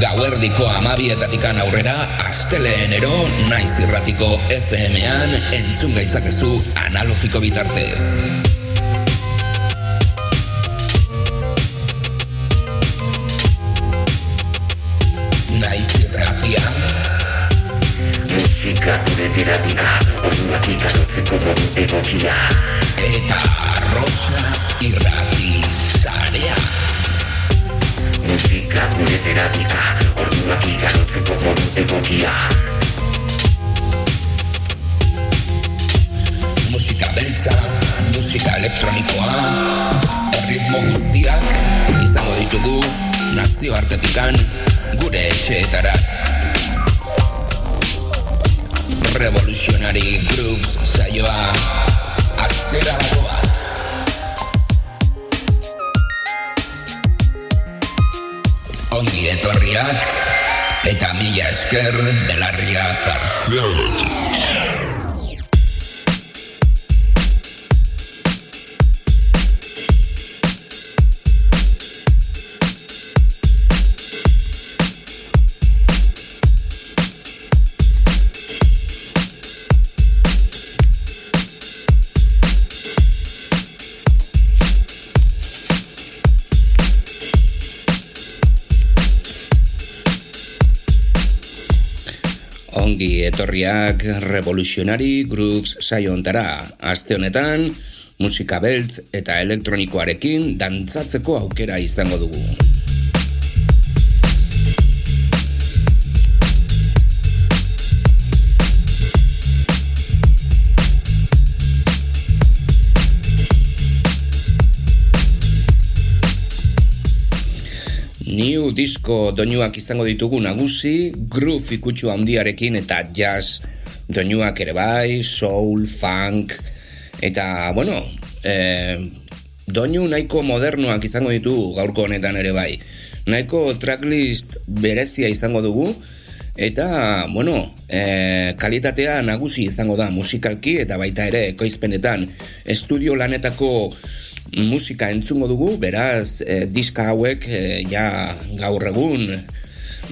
gauerdiko amabietatikan aurrera, asteleenero naiz irratiko FM-an entzun gaitzakezu analogiko bitartez. Naiz irratia. Musika gure terapia, orduak ikarotzeko modu egokia. Eta rosa irrati Musika gure terapia, orduak ikarotzeko modu egokia. Musika beltza, musika elektronikoa, erritmo guztiak izango ditugu nazio artetikan gure etxeetara. Revolutionary Grooves saioa astera Ongi etorriak eta mila esker belarria jartzea. Ongi etorriak Revolutionary Grooves saio ontara. Aste honetan, musika beltz eta elektronikoarekin dantzatzeko aukera izango dugu. New disco doinuak izango ditugu nagusi, groove ikutsu handiarekin eta jazz doinuak ere bai, soul, funk, eta, bueno, e, doinu nahiko modernoak izango ditu gaurko honetan ere bai. Nahiko tracklist berezia izango dugu, eta, bueno, e, kalitatea nagusi izango da musikalki eta baita ere ekoizpenetan estudio lanetako musika entzungo dugu, beraz, e, diska hauek e, ja gaur egun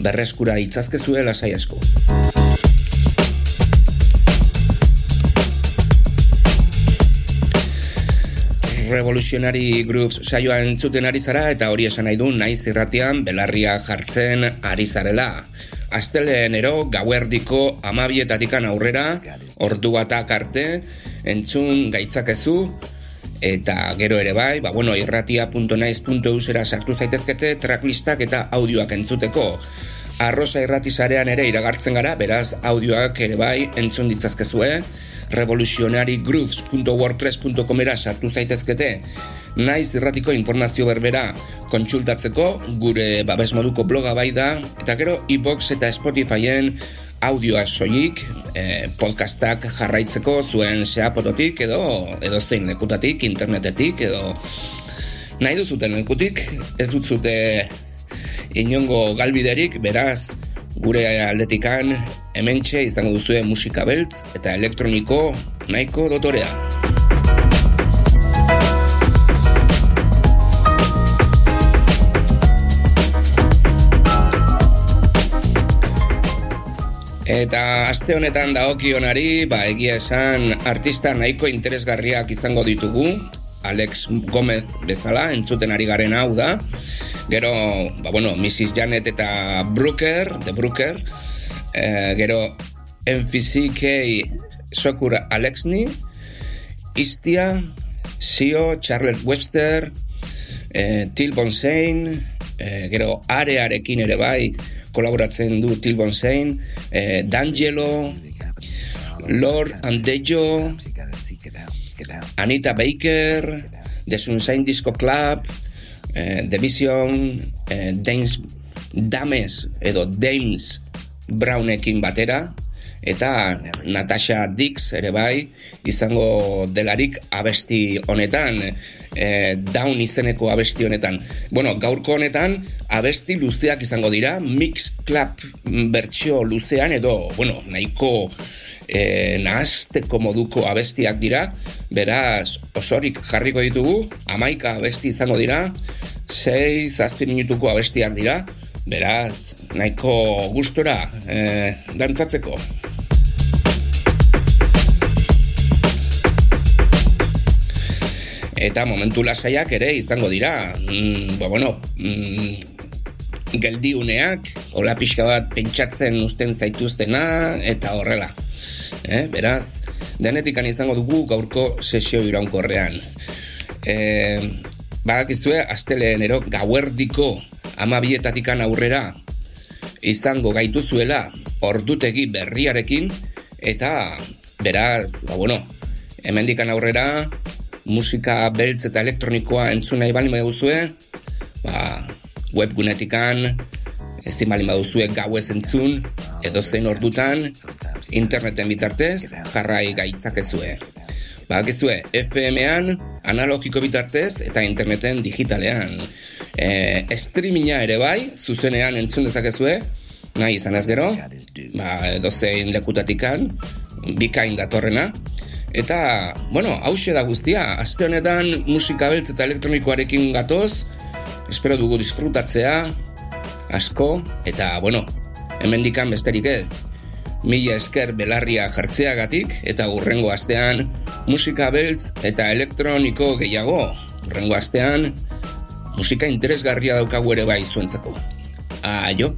berreskura itzazkezue lasai asko. Revolutionary Grooves saioa entzuten ari zara eta hori esan nahi du naiz irratian belarria jartzen ari zarela. Astelenero gauerdiko amabietatikan aurrera, ordu batak arte, entzun gaitzakezu, eta gero ere bai, ba, bueno, irratia.naiz.eusera sartu zaitezkete tracklistak eta audioak entzuteko. Arrosa irratizarean ere iragartzen gara, beraz audioak ere bai entzun ditzazkezue, revolutionarygrooves.wordpress.com era sartu zaitezkete, naiz irratiko informazio berbera kontsultatzeko, gure babes moduko bloga bai da, eta gero iBox eta Spotifyen audioa soilik, eh, podcastak jarraitzeko zuen seapototik edo edo zein lekutatik, internetetik edo nahi duzuten lekutik, ez dut zute inongo galbiderik, beraz gure aldetikan hementxe izango duzue musika beltz eta elektroniko nahiko dotorea. Eta aste honetan dagokionari, ba egia esan artista nahiko interesgarriak izango ditugu, Alex Gomez bezala entzuten ari garen hau da. Gero, ba bueno, Mrs. Janet eta Brooker, The Brooker. E, gero MFCK Sokur Alexni, Istia, Sio, Charlotte Webster, e, Till Bonsain, e, gero Arearekin ere bai, kolaboratzen du Till Bonsain, eh, D'Angelo, Lord Andejo, Anita Baker, The Sunshine Disco Club, eh, The Vision, eh, Dames, Dames edo Dames Brownekin batera, eta Natasha Dix ere bai, izango delarik abesti honetan, e, down izeneko abesti honetan. Bueno, gaurko honetan abesti luzeak izango dira, mix club bertsio luzean edo, bueno, nahiko e, nahazteko moduko abestiak dira, beraz osorik jarriko ditugu, amaika abesti izango dira, sei zazpi minutuko abestiak dira, Beraz, nahiko gustora eh, dantzatzeko. Eta momentu lasaiak ere izango dira. Mm, ba, bueno, mm, geldiuneak, hola pixka bat pentsatzen usten zaituztena, eta horrela. Eh, beraz, denetikan izango dugu gaurko sesio iraunkorrean. Eh, Badakizue, astelenero gauerdiko amabietatikan aurrera izango gaituzuela ordutegi berriarekin eta beraz, ba bueno, hemendikan aurrera musika beltz eta elektronikoa entzun nahi bali baduzue, ba, webgunetikan, ezin bali baduzue gauez entzun, edo zein ordutan, interneten bitartez, jarrai gaitzakezue. Bakizue, FM-ean, analogiko bitartez, eta interneten digitalean. E, streaminga ere bai, zuzenean entzun dezakezue, nahi izan ez gero, ba, edo zein lekutatikan, bikain datorrena, Eta, bueno, hause da guztia, aste honetan musika beltz eta elektronikoarekin gatoz, espero dugu disfrutatzea, asko, eta, bueno, hemendikan besterik ez, mila esker belarria jartzeagatik, eta urrengo astean musika beltz eta elektroniko gehiago, urrengo astean musika interesgarria daukagu ere bai zuentzako. Aio!